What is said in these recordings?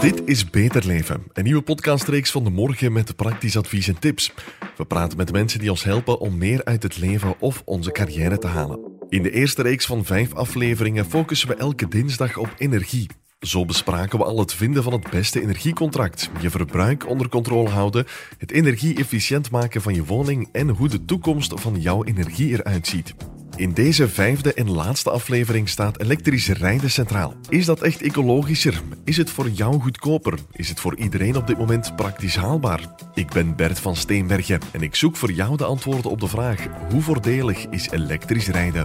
Dit is Beter Leven, een nieuwe podcastreeks van de morgen met praktisch advies en tips. We praten met mensen die ons helpen om meer uit het leven of onze carrière te halen. In de eerste reeks van vijf afleveringen focussen we elke dinsdag op energie. Zo bespraken we al het vinden van het beste energiecontract, je verbruik onder controle houden, het energie-efficiënt maken van je woning en hoe de toekomst van jouw energie eruit ziet. In deze vijfde en laatste aflevering staat elektrisch rijden centraal. Is dat echt ecologischer? Is het voor jou goedkoper? Is het voor iedereen op dit moment praktisch haalbaar? Ik ben Bert van Steenbergen en ik zoek voor jou de antwoorden op de vraag: hoe voordelig is elektrisch rijden?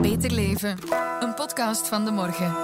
Beter leven, een podcast van de morgen.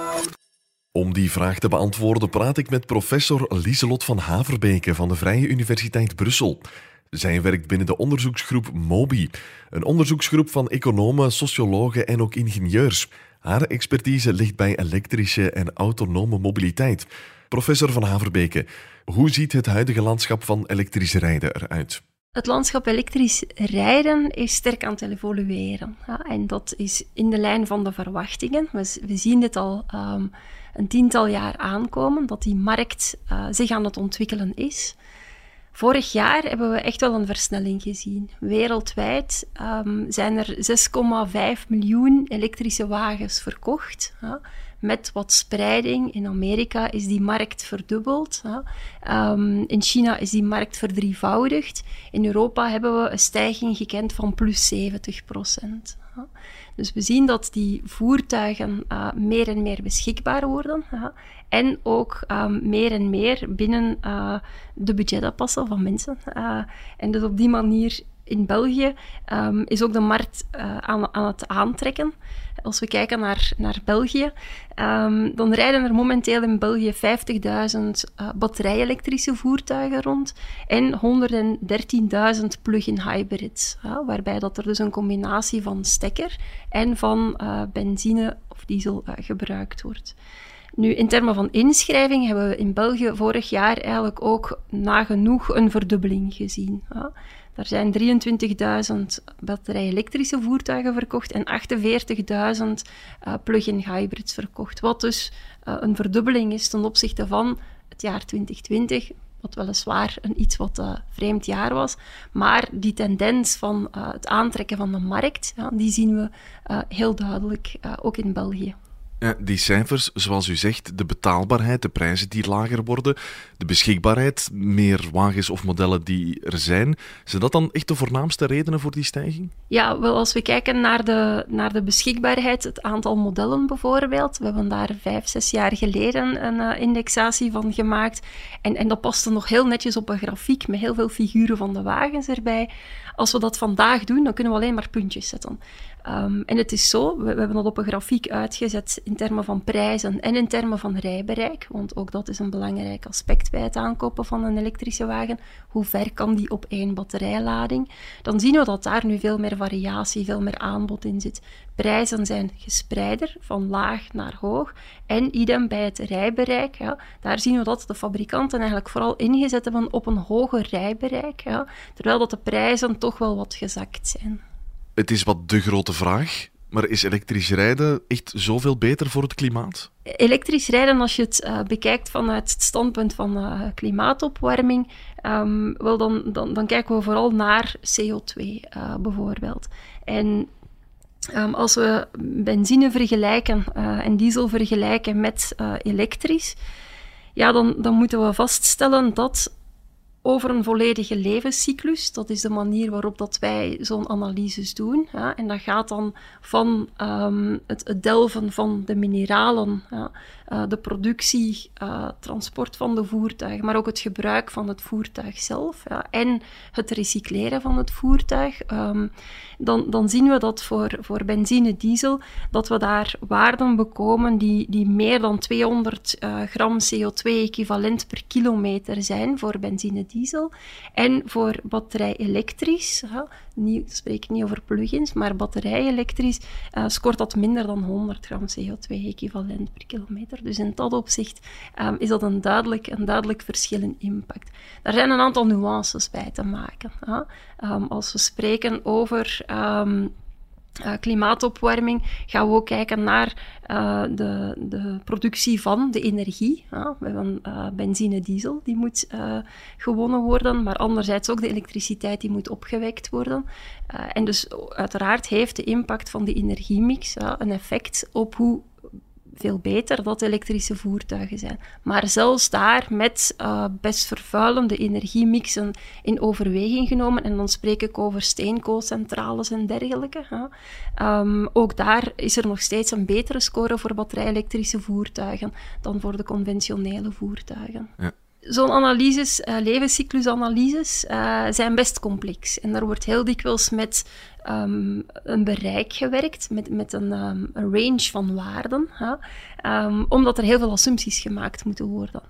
Om die vraag te beantwoorden praat ik met professor Lieselot van Haverbeke van de Vrije Universiteit Brussel. Zij werkt binnen de onderzoeksgroep MOBI, een onderzoeksgroep van economen, sociologen en ook ingenieurs. Haar expertise ligt bij elektrische en autonome mobiliteit. Professor van Haverbeke, hoe ziet het huidige landschap van elektrisch rijden eruit? Het landschap elektrisch rijden is sterk aan het evolueren. Ja, en dat is in de lijn van de verwachtingen. We, zien dit al um, een tiental jaar aankomen, dat die markt uh, zich aan het ontwikkelen is. Vorig jaar hebben we echt wel een versnelling gezien. Wereldwijd um, zijn er 6,5 miljoen elektrische wagens verkocht. Met wat spreiding. In Amerika is die markt verdubbeld. Um, in China is die markt verdrievoudigd. In Europa hebben we een stijging gekend van plus 70 procent. Ja. Dus we zien dat die voertuigen uh, meer en meer beschikbaar worden. En ook um, meer en meer binnen uh, de budgetten passen van mensen. Uh, en dus op die manier in België um, is ook de markt aan, aan, het aantrekken. Als we kijken naar, naar België, um, dan rijden er momenteel in België 50.000 uh, batterij-elektrische voertuigen rond en 113.000 plug-in hybrids. Uh, waarbij dat er dus een combinatie van stekker en van uh, benzine of diesel gebruikt wordt. Nu, in termen van inschrijving hebben we in België vorig jaar eigenlijk ook nagenoeg een verdubbeling gezien. Er zijn 23.000 batterij-elektrische voertuigen verkocht en 48.000 uh, plug-in hybrids verkocht. Wat dus uh, een verdubbeling is ten opzichte van het jaar 2020, wat weliswaar een iets wat uh, vreemd jaar was. Maar die tendens van het aantrekken van de markt, ja, die zien we heel duidelijk ook in België. Ja, die cijfers, zoals u zegt, de betaalbaarheid, de prijzen die lager worden, de beschikbaarheid, meer wagens of modellen die er zijn, zijn dat dan echt de voornaamste redenen voor die stijging? Ja, wel als we kijken naar de, naar de beschikbaarheid, het aantal modellen bijvoorbeeld, we hebben daar vijf, zes jaar geleden een uh, indexatie van gemaakt en, en dat paste nog heel netjes op een grafiek met heel veel figuren van de wagens erbij. Als we dat vandaag doen, dan kunnen we alleen maar puntjes zetten. Um, en het is zo, we, we, hebben dat op een grafiek uitgezet in termen van prijzen en in termen van rijbereik, want ook dat is een belangrijk aspect bij het aankopen van een elektrische wagen. Hoe ver kan die op één batterijlading? Dan zien we dat daar nu veel meer variatie, veel meer aanbod in zit. Prijzen zijn gespreider, van laag naar hoog. En idem bij het rijbereik. Ja, daar zien we dat de fabrikanten eigenlijk vooral ingezet hebben op een hoger rijbereik. Ja, terwijl dat de prijzen toch wel wat gezakt zijn. Het is wat de grote vraag. Maar is elektrisch rijden echt zoveel beter voor het klimaat? Elektrisch rijden, als je het uh, bekijkt vanuit het standpunt van uh, klimaatopwarming, um, wel dan, dan, dan, kijken we vooral naar CO2 uh, bijvoorbeeld. En um, als we benzine vergelijken en diesel vergelijken met elektrisch, ja, dan, dan moeten we vaststellen dat over een volledige levenscyclus. Dat is de manier waarop dat wij zo'n analyses doen. En dat gaat dan van het, het, delven van de mineralen, ja, uh, de productie, uh, transport van de voertuigen, maar ook het gebruik van het voertuig zelf ja, en het recycleren van het voertuig. Um, dan, dan zien we dat voor, voor benzine, diesel, dat we daar waarden bekomen die, die meer dan 200 uh, gram CO2-equivalent per kilometer zijn voor benzine, diesel. En voor batterij elektrisch, niet, spreek niet over plugins, maar batterij elektrisch, uh, scoort dat minder dan 100 gram CO2-equivalent per kilometer. Dus in dat opzicht um, is dat een duidelijk, een duidelijk verschil in impact. Daar zijn een aantal nuances bij te maken. Um, als we spreken over um, uh, klimaatopwarming gaan we ook kijken naar uh, de, de, productie van de energie. Ja, we hebben uh, benzine, diesel, die moet gewonnen worden, maar anderzijds ook de elektriciteit die moet opgewekt worden. en dus uiteraard heeft de impact van de energiemix een effect op hoe veel beter dat elektrische voertuigen zijn. Maar zelfs daar met uh, best vervuilende energiemixen in overweging genomen, en dan spreek ik over steenkoolcentrales en dergelijke. Um, ook daar is er nog steeds een betere score voor batterij-elektrische voertuigen dan voor de conventionele voertuigen. Ja zo'n analyses, uh, levenscyclusanalyses, uh, zijn best complex. En daar wordt heel dikwijls met um, een bereik gewerkt, met, met een, um, een range van waarden, um, omdat er heel veel assumpties gemaakt moeten worden.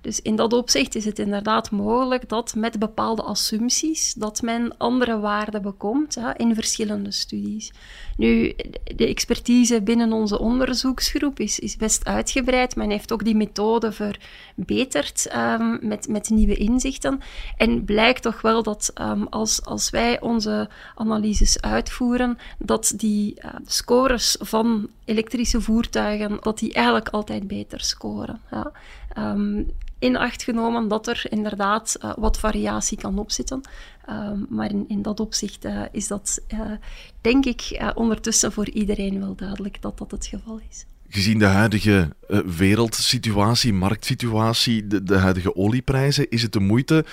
Dus in dat opzicht is het inderdaad mogelijk dat met bepaalde assumpties dat men andere waarden bekomt in verschillende studies. Nu, de expertise binnen onze onderzoeksgroep is, is best uitgebreid. Men heeft ook die methode verbeterd met, met nieuwe inzichten. En blijkt toch wel dat als, als wij onze analyses uitvoeren, dat die uh, scores van elektrische voertuigen, dat die eigenlijk altijd beter scoren. Ja. Um, in acht genomen dat er inderdaad uh, wat variatie kan opzitten. Um, maar in, in, dat opzicht uh, is dat, denk ik, ondertussen voor iedereen wel duidelijk dat dat het geval is. Gezien de huidige wereldsituatie, marktsituatie, de, de huidige olieprijzen, is het de moeite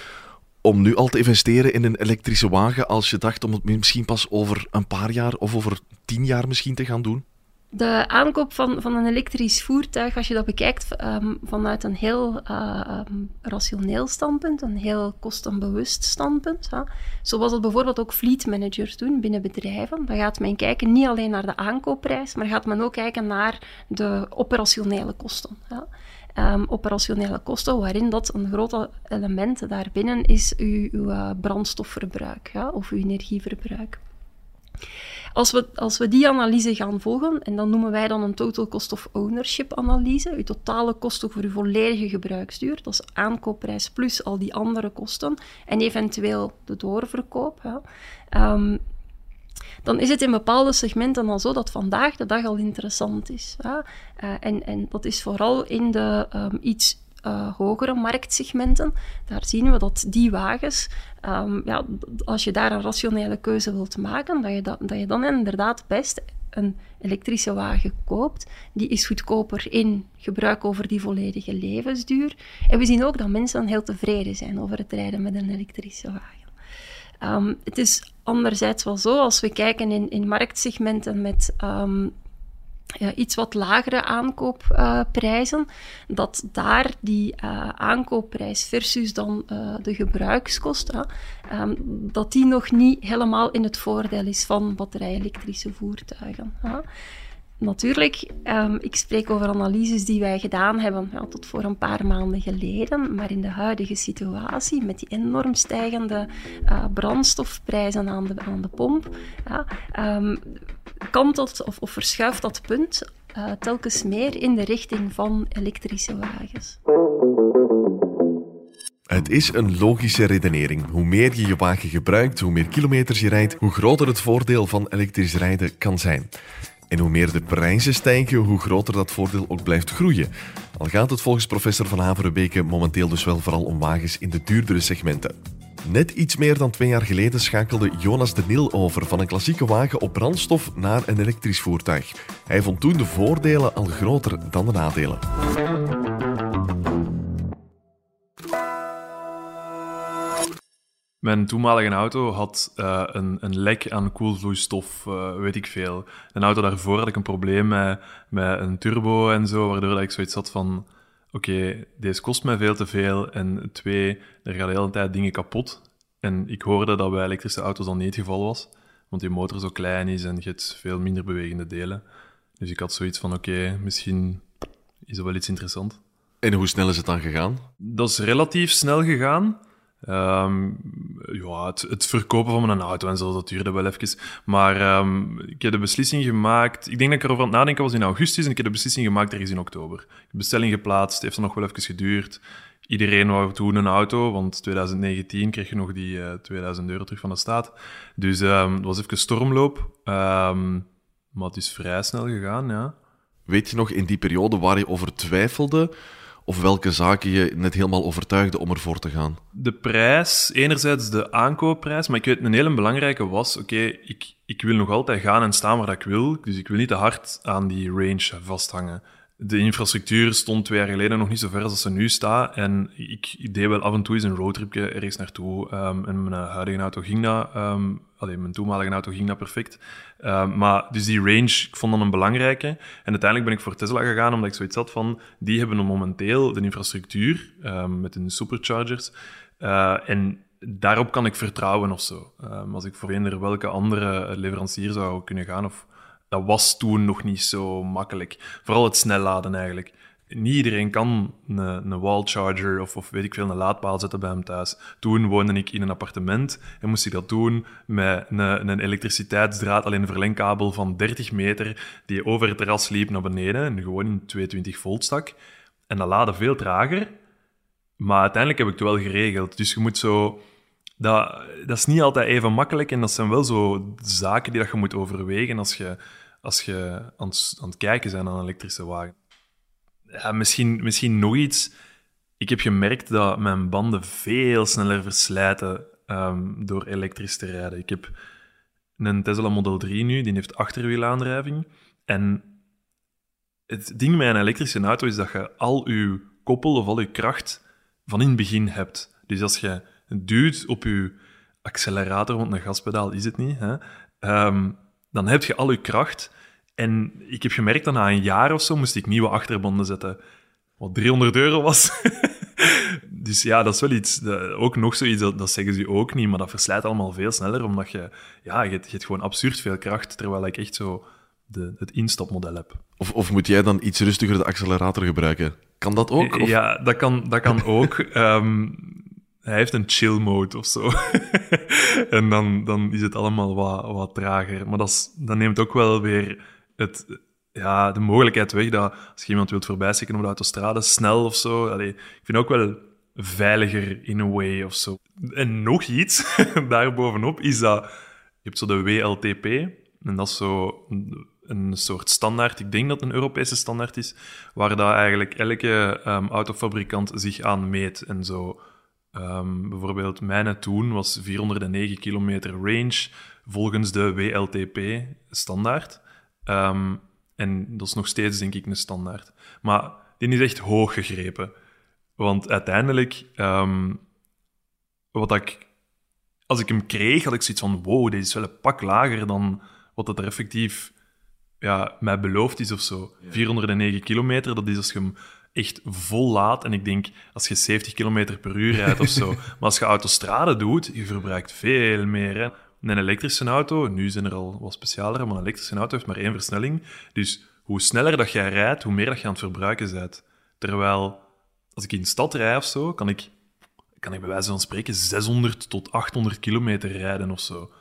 om nu al te investeren in een elektrische wagen als je dacht om het misschien pas over een paar jaar of over tien jaar misschien te gaan doen? De aankoop van, van een elektrisch voertuig, als je dat bekijkt um, vanuit een heel uh, um, rationeel standpunt, een heel kostenbewust standpunt, zoals dat bijvoorbeeld ook fleet managers doen binnen bedrijven, dan gaat men kijken niet alleen naar de aankoopprijs, maar gaat men ook kijken naar de operationele kosten. Um, operationele kosten, waarin dat een groot element daarbinnen is uw, uw uh, brandstofverbruik ja, of uw energieverbruik. Als we, als we die analyse gaan volgen, en dan noemen wij dan een total cost of ownership analyse, uw totale kosten voor uw volledige gebruiksduur, dat is aankoopprijs plus al die andere kosten, en eventueel de doorverkoop. Ja. Um, dan is het in bepaalde segmenten al zo dat vandaag de dag al interessant is. Ja? Uh, en, en dat is vooral in de um, iets uh, hogere marktsegmenten. Daar zien we dat die wagens, um, ja, als je daar een rationele keuze wilt maken, dat je, dat je dan inderdaad best een elektrische wagen koopt. Die is goedkoper in gebruik over die volledige levensduur. En we zien ook dat mensen heel tevreden zijn over het rijden met een elektrische wagen. Um, het is anderzijds wel zo, als we kijken in, in marktsegmenten met um, ja, iets wat lagere aankoopprijzen, dat daar die uh, aankoopprijs versus dan uh, de gebruikskosten, um, dat die nog niet helemaal in het voordeel is van batterij-elektrische voertuigen. Natuurlijk, um, ik spreek over analyses die wij gedaan hebben ja, tot voor een paar maanden geleden, maar in de huidige situatie met die enorm stijgende uh, brandstofprijzen aan de, aan de pomp, ja, kantelt of, verschuift dat punt uh, telkens meer in de richting van elektrische wagens. Het is een logische redenering. Hoe meer je je wagen gebruikt, hoe meer kilometers je rijdt, hoe groter het voordeel van elektrisch rijden kan zijn. En hoe meer de prijzen stijgen, hoe groter dat voordeel ook blijft groeien. Al gaat het volgens professor Van Haverenbeke momenteel dus wel vooral om wagens in de duurdere segmenten. Net iets meer dan twee jaar geleden schakelde Jonas de Nil over van een klassieke wagen op brandstof naar een elektrisch voertuig. Hij vond toen de voordelen al groter dan de nadelen. Mijn toenmalige auto had uh, een, een, lek aan koelvloeistof, uh, weet ik veel. Een auto daarvoor had ik een probleem met, met een turbo en zo, waardoor ik zoiets had van... Oké, okay, deze kost mij veel te veel. En twee, er gaan de hele tijd dingen kapot. En ik hoorde dat bij elektrische auto's dan niet het geval was. Want die motor zo klein is en je hebt veel minder bewegende delen. Dus ik had zoiets van, oké, okay, misschien is dat wel iets interessant. En hoe snel is het dan gegaan? Dat is relatief snel gegaan. Ehm, ja, het, het, verkopen van mijn auto en zo, dat duurde wel even. Maar ehm, ik heb de beslissing gemaakt. Ik denk dat ik erover aan het nadenken was in augustus en ik heb de beslissing gemaakt ergens in oktober. Ik heb bestelling geplaatst, heeft er nog wel even geduurd. Iedereen wou toen een auto, want 2019 kreeg je nog die uh, eh, 2000 euro terug van de staat. Dus um, het was even stormloop. maar het is vrij snel gegaan, ja. Weet je nog in die periode waar je over twijfelde? Of welke zaken je net helemaal overtuigde om ervoor te gaan? De prijs, enerzijds de aankoopprijs, maar ik weet een hele belangrijke was, oké, ik, ik wil nog altijd gaan en staan waar ik wil, dus ik wil niet te hard aan die range vasthangen. De infrastructuur stond twee jaar geleden nog niet zo ver als ze nu staat. En ik, deed wel af en toe eens een roadtripje ergens naartoe. Um, en mijn huidige auto ging dat, um, mijn toenmalige auto ging dat perfect. Um, maar dus die range, ik vond dat een belangrijke. En uiteindelijk ben ik voor Tesla gegaan, omdat ik zoiets had van, die hebben momenteel de infrastructuur met hun superchargers. Uh, en daarop kan ik vertrouwen of zo. als ik voor eender welke andere leverancier zou kunnen gaan of dat was toen nog niet zo makkelijk. Vooral het snel laden eigenlijk. Niet iedereen kan een, een wall charger of, of weet ik veel, een laadpaal zetten bij hem thuis. Toen woonde ik in een appartement en moest ik dat doen met een, een elektriciteitsdraad, alleen een verlengkabel van 30 meter, die over het terras liep naar beneden en gewoon in 22 volt stak. En dat laadde veel trager, maar uiteindelijk heb ik het wel geregeld. Dus je moet zo dat, dat is niet altijd even makkelijk en dat zijn wel zo zaken die dat je moet overwegen als je, als je aan, het, aan het kijken bent aan een elektrische wagen. Misschien, misschien nog iets. Ik heb gemerkt dat mijn banden veel sneller verslijten um, door elektrisch te rijden. Ik heb een Tesla Model 3 nu, die heeft achterwielaandrijving. En het ding met een elektrische auto is dat je al je koppel of al je kracht van in het begin hebt. Dus als je duwt op je accelerator, want een gaspedaal is het niet, hè, um, dan heb je al je kracht. En ik heb gemerkt dat na een jaar of zo moest ik nieuwe achterbanden zetten. Wat 300 euro was. dus ja, dat is wel iets, ook nog zoiets, dat, dat zeggen ze ook niet, maar dat verslijt allemaal veel sneller, omdat je, ja, je, je hebt gewoon absurd veel kracht, terwijl ik echt zo de, het instapmodel heb. Of, of moet jij dan iets rustiger de accelerator gebruiken? Kan dat ook? Of? Ja, dat kan, dat kan ook. Um, hij heeft een chill mode of zo. en dan, dan is het allemaal wat, wat trager. Maar dat, is, neemt ook wel weer het, ja, de mogelijkheid weg dat als je iemand wilt voorbijsteken op de autostrade, snel of zo. Ik vind ook wel veiliger in a way of zo. En nog iets daarbovenop is dat je hebt zo de WLTP. En dat is zo een soort standaard, ik denk dat het een Europese standaard is, waar dat eigenlijk elke um, autofabrikant zich aan meet en zo Um, bijvoorbeeld, mijn toen was 409 kilometer range volgens de WLTP-standaard. Um, ehm, en dat is nog steeds, denk ik, een standaard. Maar die is echt hoog gegrepen. Want uiteindelijk, um, wat ik, als ik hem kreeg, had ik zoiets van: wow, deze is wel een pak lager dan wat het er effectief ja, mij beloofd is of zo. 409 kilometer, dat is als je hem echt vol laat. En ik denk, als je 70 km per uur rijdt of zo. maar als je autostrade doet, je verbruikt veel meer. Hè. Een elektrische auto, nu zijn er al wat specialere, maar een elektrische auto heeft maar één versnelling. Dus hoe sneller dat jij rijdt, hoe meer dat je aan het verbruiken bent. Terwijl, als ik in de stad rijd of zo, kan ik, kan ik bij wijze van spreken 600 tot 800 kilometer rijden of zo.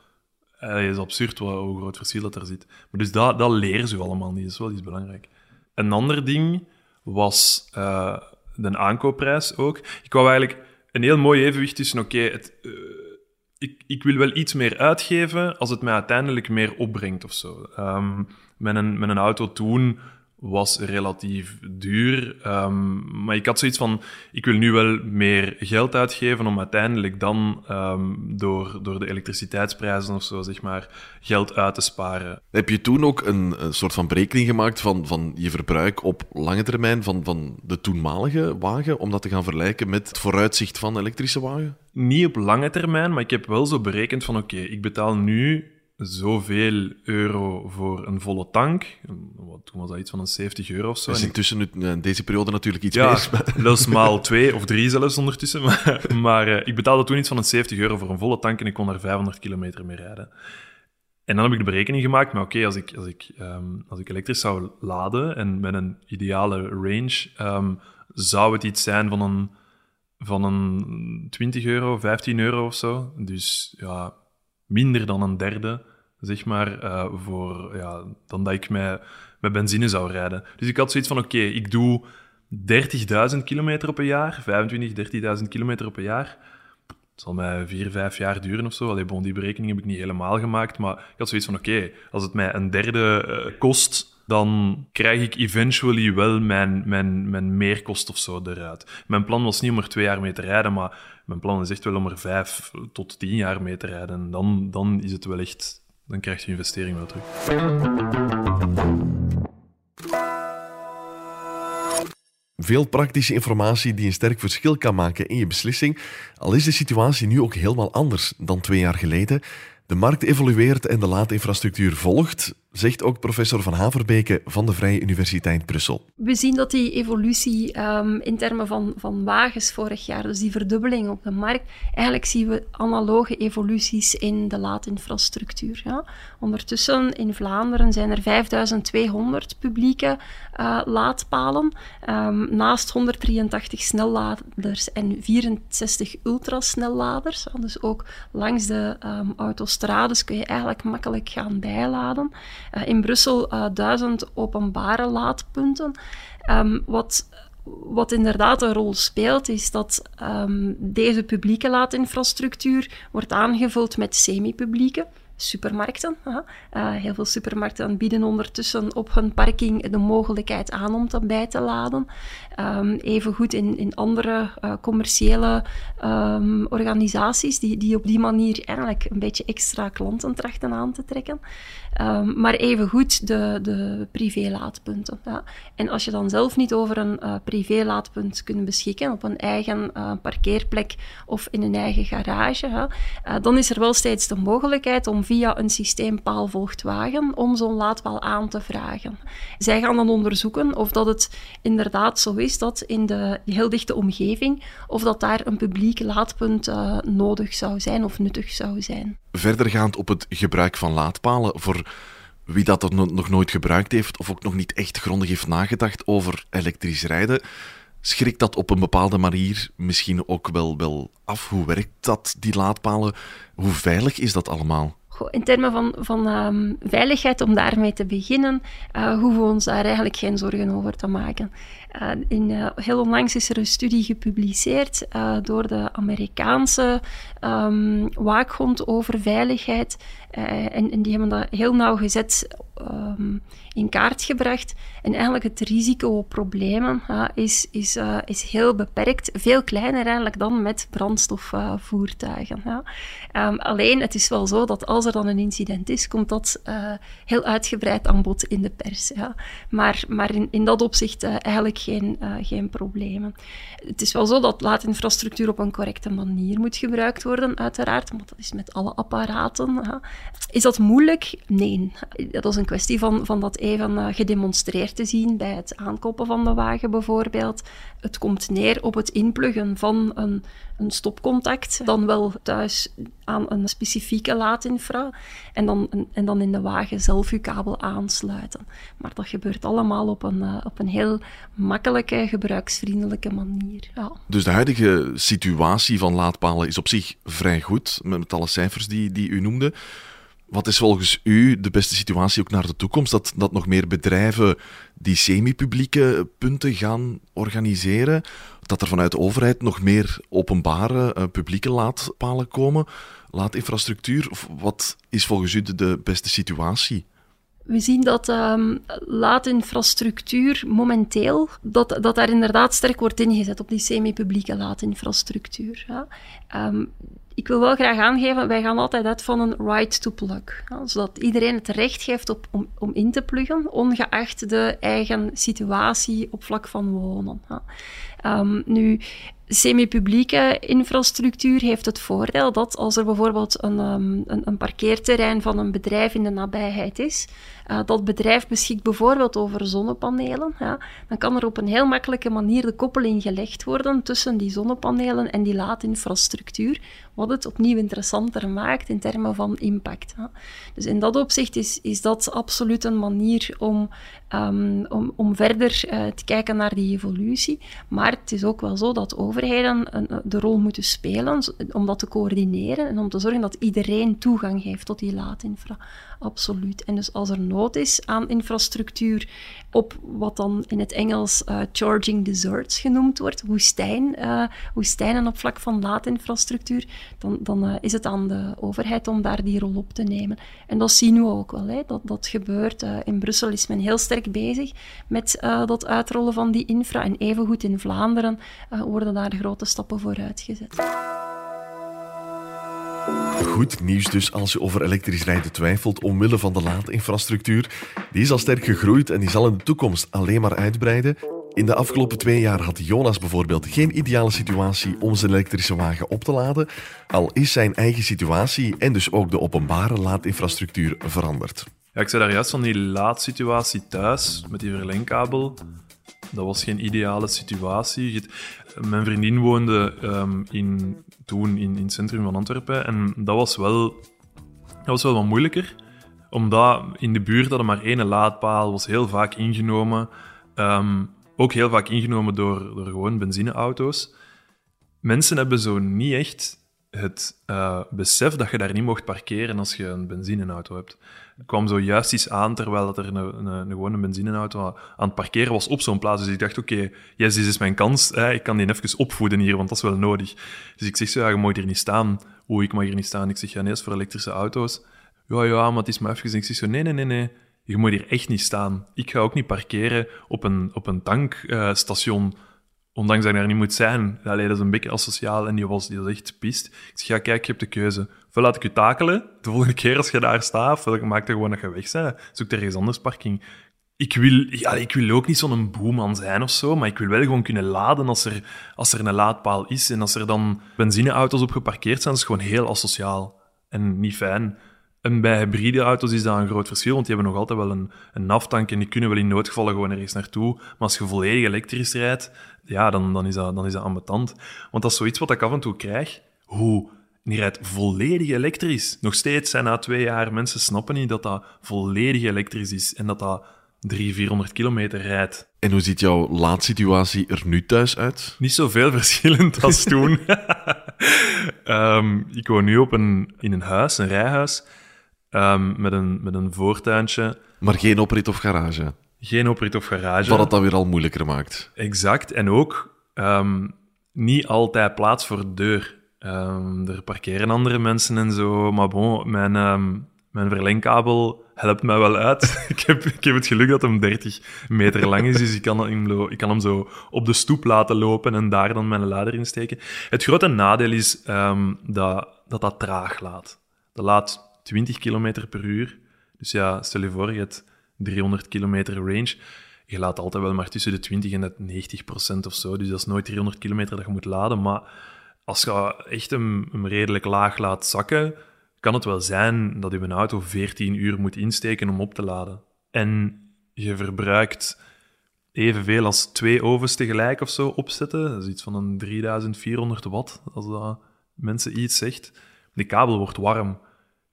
Het is absurd wat, hoe groot verschil dat er zit. Maar dus dat, dat leren ze allemaal niet. Dat is wel iets belangrijk. Een ander ding was uh, de aankoopprijs ook. Ik wou eigenlijk een heel mooi evenwicht tussen, oké, uh, ik, ik wil wel iets meer uitgeven als het mij uiteindelijk meer opbrengt of zo. Um, met, een, met een auto toen was relatief duur. Um, maar ik had zoiets van, ik wil nu wel meer geld uitgeven om uiteindelijk dan um, door, door de elektriciteitsprijzen of zo, zeg maar, geld uit te sparen. Heb je toen ook een, een soort van berekening gemaakt van, van je verbruik op lange termijn van, van de toenmalige wagen, om dat te gaan vergelijken met het vooruitzicht van elektrische wagen? Niet op lange termijn, maar ik heb wel zo berekend van, oké, ik betaal nu zoveel euro voor een volle tank. Toen was dat iets van een 70 euro of zo. is intussen in deze periode natuurlijk iets ja, meer. los maal twee of drie zelfs ondertussen. Maar, maar uh, ik betaalde toen iets van een 70 euro voor een volle tank en ik kon daar 500 kilometer mee rijden. En dan heb ik de berekening gemaakt, maar oké, als, ik, als, ik, um, als ik elektrisch zou laden en met een ideale range, um, zou het iets zijn van een van een 20 euro, 15 euro of zo. Dus ja, minder dan een derde, zeg maar, uh, voor, ja, dan dat ik met, met benzine zou rijden. Dus ik had zoiets van, oké, ik doe 30.000 kilometer op een jaar, 25, 30.000 kilometer op een jaar. Het zal mij vier, vijf jaar duren of zo. Allee, die berekening heb ik niet helemaal gemaakt, maar ik had zoiets van, oké, als het mij een derde uh, kost dan krijg ik eventually wel mijn, mijn, mijn meerkost of zo eruit. Mijn plan was niet om er twee jaar mee te rijden, maar mijn plan is echt wel om er vijf tot tien jaar mee te rijden. En dan, dan is het wel echt, dan krijg je investering wel terug. Veel praktische informatie die een sterk verschil kan maken in je beslissing, al is de situatie nu ook helemaal anders dan twee jaar geleden. De markt evolueert en de laadinfrastructuur volgt zegt ook professor Van Haverbeke van de Vrije Universiteit Brussel. We zien dat die evolutie um, in termen van, van wagens vorig jaar, dus die verdubbeling op de markt, eigenlijk zien we analoge evoluties in de laadinfrastructuur. Ja. Ondertussen in Vlaanderen zijn er 5200 publieke uh, laadpalen, um, naast 183 snelladers en 64 ultrasnelladers. Dus ook langs de um, autostrades kun je eigenlijk makkelijk gaan bijladen. Uh, in Brussel uh, duizend openbare laadpunten. Um, wat, wat inderdaad een rol speelt, is dat um, deze publieke laadinfrastructuur wordt aangevuld met semi-publieke supermarkten. Uh, heel veel supermarkten bieden ondertussen op hun parking de mogelijkheid aan om te bij te laden. Um, evengoed in, in andere uh, commerciële um, organisaties die, die op die manier eigenlijk een beetje extra klanten trachten aan te trekken. Um, maar evengoed de, de privé-laadpunten. Ja. En als je dan zelf niet over een uh, privé-laadpunt kunt beschikken op een eigen uh, parkeerplek of in een eigen garage, dan is er wel steeds de mogelijkheid om via een systeem paalvolgtwagen om zo'n laadpaal aan te vragen. Zij gaan dan onderzoeken of dat het inderdaad zo is dat in de heel dichte omgeving, of dat daar een publiek laadpunt nodig zou zijn of nuttig zou zijn. Verdergaand op het gebruik van laadpalen voor wie dat er nog nooit gebruikt heeft of ook nog niet echt grondig heeft nagedacht over elektrisch rijden, schrikt dat op een bepaalde manier misschien ook wel, wel af. Hoe werkt dat, die laadpalen? Hoe veilig is dat allemaal? in termen van, van um, veiligheid, om daarmee te beginnen, uh, hoeven we ons daar eigenlijk geen zorgen over te maken. Uh, in, uh, heel onlangs is er een studie gepubliceerd door de Amerikaanse um, waakhond over veiligheid. En, en, die hebben dat heel nauwgezet um, in kaart gebracht. En eigenlijk het risico op problemen is, is, is heel beperkt. Veel kleiner eigenlijk dan met brandstofvoertuigen. alleen, het is wel zo dat als er dan een incident is, komt dat uh, heel uitgebreid aan bod in de pers. Ja. Maar, maar in, in dat opzicht eigenlijk geen, geen problemen. Het is wel zo dat laadinfrastructuur op een correcte manier moet gebruikt worden, uiteraard, want dat is met alle apparaten. Is dat moeilijk? Nee. Dat is een kwestie van, van dat even gedemonstreerd te zien bij het aankopen van de wagen bijvoorbeeld. Het komt neer op het inpluggen van een, een stopcontact, dan wel thuis aan een specifieke laadinfra en dan, en dan in de wagen zelf je kabel aansluiten. Maar dat gebeurt allemaal op een, uh, op een heel makkelijke, gebruiksvriendelijke manier. Ja. Dus de huidige situatie van laadpalen is op zich vrij goed, met alle cijfers die, die u noemde. Wat is volgens u de beste situatie ook naar de toekomst? Dat, dat nog meer bedrijven die semi-publieke punten gaan organiseren? Dat er vanuit de overheid nog meer openbare uh, publieke laadpalen komen? Laadinfrastructuur? Wat is volgens u de, beste situatie? We zien dat um, laadinfrastructuur momenteel, dat, dat daar inderdaad sterk wordt ingezet op die semi-publieke laadinfrastructuur. Ja. Um, ik wil wel graag aangeven, wij gaan altijd uit van een right to plug. Ja, zodat iedereen het recht geeft op, om, om in te pluggen, ongeacht de eigen situatie op vlak van wonen. Um, nu, semi-publieke infrastructuur heeft het voordeel dat als er bijvoorbeeld een, um, een, een, parkeerterrein van een bedrijf in de nabijheid is, uh, dat bedrijf beschikt bijvoorbeeld over zonnepanelen, ja, dan kan er op een heel makkelijke manier de koppeling gelegd worden tussen die zonnepanelen en die laadinfrastructuur, wat het opnieuw interessanter maakt in termen van impact. Ja. Dus in dat opzicht is, is dat absoluut een manier om, um, om, om verder uh, te kijken naar die evolutie. Maar het is ook wel zo dat overheden een, de rol moeten spelen om dat te coördineren en om te zorgen dat iedereen toegang heeft tot die laadinfra. Absoluut. En dus als er nood is aan infrastructuur op wat dan in het Engels uh, charging deserts genoemd wordt, woestijn, uh, woestijnen op vlak van laadinfrastructuur, dan, dan uh, is het aan de overheid om daar die rol op te nemen. En dat zien we ook wel. Hè. Dat, dat gebeurt. in Brussel is men heel sterk bezig met dat uitrollen van die infra. En evengoed in Vlaanderen worden daar grote stappen voor uitgezet. Goed nieuws dus als je over elektrisch rijden twijfelt omwille van de laadinfrastructuur. Die is al sterk gegroeid en die zal in de toekomst alleen maar uitbreiden. In de afgelopen twee jaar had Jonas bijvoorbeeld geen ideale situatie om zijn elektrische wagen op te laden, al is zijn eigen situatie en dus ook de openbare laadinfrastructuur veranderd. Ja, ik zei daar juist van die laadsituatie thuis met die verlengkabel. Dat was geen ideale situatie. Mijn vriendin woonde um, in, toen in, in het centrum van Antwerpen en dat was wel, dat was wel wat moeilijker. Omdat in de buurt hadden maar één laadpaal, was heel vaak ingenomen. Um, ook heel vaak ingenomen door, door gewoon benzineauto's. Mensen hebben zo niet echt het uh, besef dat je daar niet mocht parkeren als je een benzineauto hebt. Ik kwam zo juist iets aan terwijl er een, een, een gewone benzineauto aan het parkeren was op zo'n plaats. Dus ik dacht, oké, yes, dit is mijn kans. Hè, ik kan die even opvoeden hier, want dat is wel nodig. Dus ik zeg zo, ja, je mag hier niet staan. Oeh, ik mag hier niet staan. Ik zeg, ja, nee, is voor elektrische auto's. Ja, ja, maar het is maar even. En ik zeg zo, nee, nee, nee, nee. Je moet hier echt niet staan. Ik ga ook niet parkeren op een, op een tankstation. Ondanks dat ik daar niet moet zijn. Dat is een beetje asociaal en die was, die was echt pist. Ik zeg, ja, kijk, je hebt de keuze. Ofwel laat ik je takelen, de volgende keer als je daar staat, ofwel maak er gewoon dat je weg bent. Zoek er ergens anders parking. Ik wil, ja, ik wil ook niet zo'n boeman zijn of zo, maar ik wil wel gewoon kunnen laden als er, als er een laadpaal is. En als er dan benzineauto's op geparkeerd zijn, is het gewoon heel asociaal en niet fijn. En bij hybride auto's is dat een groot verschil, want die hebben nog altijd wel een, een naftank en die kunnen wel in noodgevallen gewoon ergens naartoe. Maar als je volledig elektrisch rijdt, ja, dan, dan, is dat, dan is dat ambetant. Want dat is zoiets wat ik af en toe krijg. Hoe? Die rijdt volledig elektrisch. Nog steeds zijn na twee jaar mensen snappen niet dat dat volledig elektrisch is en dat dat 300, 400 kilometer rijdt. En hoe ziet jouw laadsituatie er nu thuis uit? Niet zoveel verschillend als toen. um, ik woon nu op een, in een huis, een rijhuis. Um, met, een, met een voortuintje. Maar geen oprit of garage? Geen oprit of garage. Wat het dan weer al moeilijker maakt. Exact. En ook um, niet altijd plaats voor de deur. Um, er parkeren andere mensen en zo. Maar bon, mijn, mijn verlengkabel helpt mij wel uit. ik, heb, ik heb het geluk dat hem 30 meter lang is, dus ik kan, hem, ik kan hem zo op de stoep laten lopen en daar dan mijn lader in steken. Het grote nadeel is dat, dat dat traag laat. Dat laat 20 km per uur. Dus ja, stel je voor, je hebt 300 kilometer range. Je laat altijd wel maar tussen de 20 en de 90 procent of zo. Dus dat is nooit 300 kilometer dat je moet laden. Maar als je echt hem, hem redelijk laag laat zakken, kan het wel zijn dat je een auto 14 uur moet insteken om op te laden. En je verbruikt evenveel als twee ovens tegelijk of zo opzetten. Dat is iets van een 3400 watt, als dat mensen iets zegt. Die kabel wordt warm.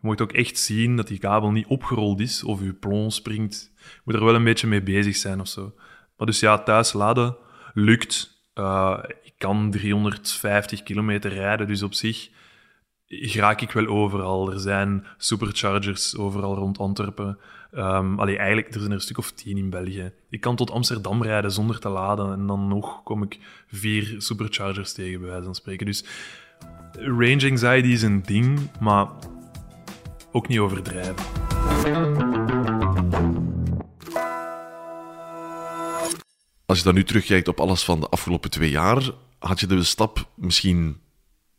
Je moet ook echt zien dat die kabel niet opgerold is of je plon springt. Je moet er wel een beetje mee bezig zijn of zo. Maar dus ja, thuis laden lukt. Uh, ik kan 350 kilometer rijden, dus op zich raak ik wel overal. Er zijn superchargers overal rond Antwerpen. Um, eigenlijk, er zijn er een stuk of tien in België. Ik kan tot Amsterdam rijden zonder te laden en dan nog kom ik vier superchargers tegen, bij wijze van spreken. Dus range anxiety is een ding, maar ook niet overdrijven. Als je dan nu terugkijkt op alles van de afgelopen twee jaar, had je de stap misschien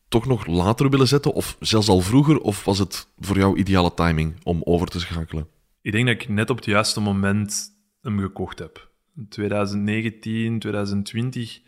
toch nog later willen zetten, of zelfs al vroeger, of was het voor jou ideale timing om over te schakelen? Ik denk dat ik net op het juiste moment hem gekocht heb. 2019, 2020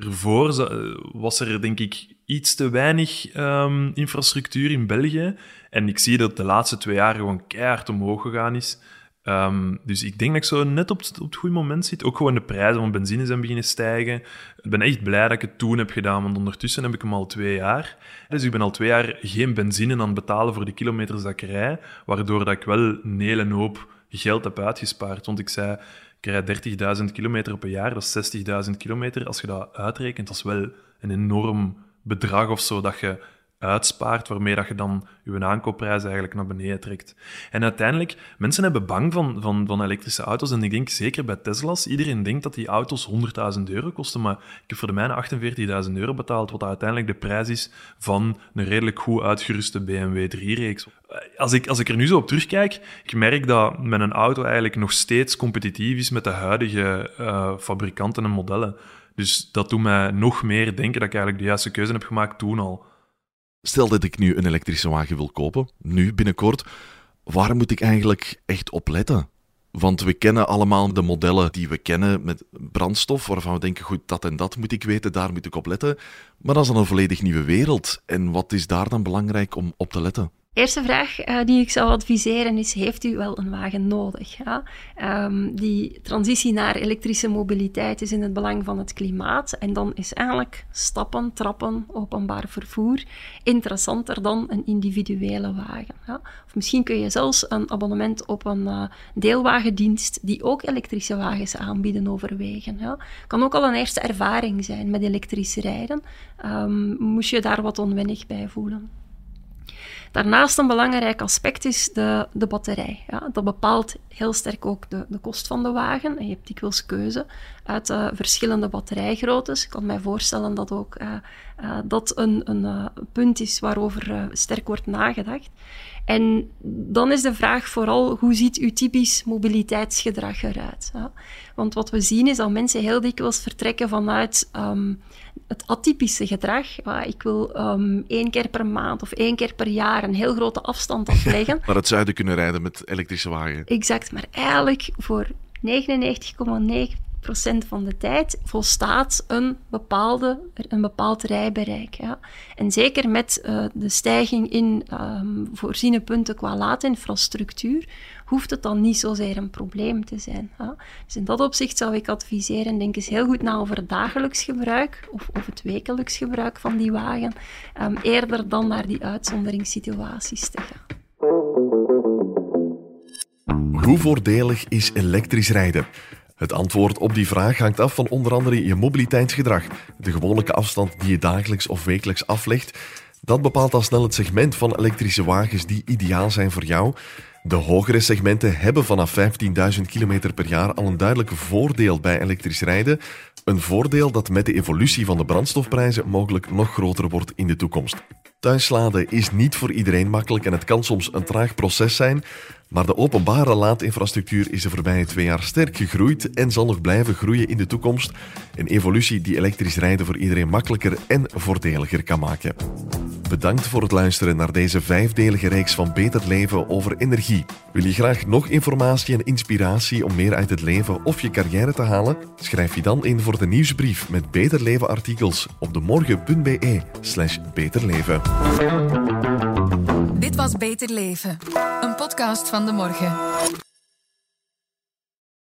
Ervoor was er denk ik iets te weinig um, infrastructuur in België. En ik zie dat de laatste twee jaar gewoon keihard omhoog gegaan is. Ehm, dus ik denk dat ik zo net op het, op het goede moment zit. Ook gewoon de prijzen van benzine zijn beginnen stijgen. Ik ben echt blij dat ik het toen heb gedaan, want ondertussen heb ik hem al twee jaar. Dus ik ben al twee jaar geen benzine aan het betalen voor de kilometers dat ik rij, waardoor dat ik wel een hele hoop geld heb uitgespaard. Want ik zei, ik rijd 30.000 kilometer op een jaar, dat is 60.000 kilometer. Als je dat uitrekent, dat is wel een enorm bedrag of zo dat je uitspaart, waarmee dat je dan je aankoopprijs eigenlijk naar beneden trekt. En uiteindelijk, mensen hebben bang van, van, van elektrische auto's. En ik denk zeker bij Tesla's, iedereen denkt dat die auto's 100.000 euro kosten. Maar ik heb voor de mijne 48.000 euro betaald, wat uiteindelijk de prijs is van een redelijk goed uitgeruste BMW 3-reeks. Als ik, als ik er nu zo op terugkijk, ik merk dat mijn auto eigenlijk nog steeds competitief is met de huidige uh, fabrikanten en modellen. Dus dat doet mij nog meer denken dat ik eigenlijk de juiste keuze heb gemaakt toen al. Stel dat ik nu een elektrische wagen wil kopen, nu binnenkort, waar moet ik eigenlijk echt op letten? Want we kennen allemaal de modellen die we kennen met brandstof, waarvan we denken, goed, dat en dat moet ik weten, daar moet ik op letten. Maar dat is dan een volledig nieuwe wereld. En wat is daar dan belangrijk om op te letten? Eerste vraag uh, die ik zou adviseren is: heeft u wel een wagen nodig? Ja? Um, die transitie naar elektrische mobiliteit is in het belang van het klimaat. En dan is eigenlijk stappen, trappen, openbaar vervoer interessanter dan een individuele wagen. Ja? Of misschien kun je zelfs een abonnement op een uh, deelwagendienst die ook elektrische wagens aanbieden overwegen. Ja? Kan ook al een eerste ervaring zijn met elektrisch rijden. Um, moest je daar wat onwennig bij voelen. Daarnaast een belangrijk aspect is de, de batterij. Ja, dat bepaalt heel sterk ook de, de kost van de wagen. En je hebt dikwijls keuze uit uh, verschillende batterijgroottes. Ik kan mij voorstellen dat ook uh, uh, dat een, een punt is waarover sterk wordt nagedacht. En dan is de vraag vooral, hoe ziet uw typisch mobiliteitsgedrag eruit? Ja? Want wat we zien is dat mensen heel dikwijls vertrekken vanuit um, het atypische gedrag. ik wil um, één keer per maand of één keer per jaar een heel grote afstand afleggen. Naar het zuiden kunnen rijden met elektrische wagen. Exact, maar eigenlijk voor 99,9 van de tijd volstaat een, bepaalde, een bepaald rijbereik. Ja. En zeker met uh, de stijging in um, voorziene punten qua laadinfrastructuur, hoeft het dan niet zozeer een probleem te zijn. Ja. Dus in dat opzicht zou ik adviseren, denk eens heel goed na over het dagelijks gebruik of, of het wekelijks gebruik van die wagen, um, eerder dan naar die uitzonderingssituaties te gaan. Hoe voordelig is elektrisch rijden? Het antwoord op die vraag hangt af van onder andere je mobiliteitsgedrag, de gewone afstand die je dagelijks of wekelijks aflegt. Dat bepaalt al snel het segment van elektrische wagens die ideaal zijn voor jou. De hogere segmenten hebben vanaf 15.000 km per jaar al een duidelijk voordeel bij elektrisch rijden. Een voordeel dat met de evolutie van de brandstofprijzen mogelijk nog groter wordt in de toekomst. Thuisladen is niet voor iedereen makkelijk en het kan soms een traag proces zijn. Maar de openbare laadinfrastructuur is de voorbije twee jaar sterk gegroeid en zal nog blijven groeien in de toekomst. Een evolutie die elektrisch rijden voor iedereen makkelijker en voordeliger kan maken. Bedankt voor het luisteren naar deze vijfdelige reeks van Beter Leven over energie. Wil je graag nog informatie en inspiratie om meer uit het leven of je carrière te halen? Schrijf je dan in voor de nieuwsbrief met Beter Leven artikels op de morgen.be slash beterleven. Dit was Beter Leven, een podcast van de morgen.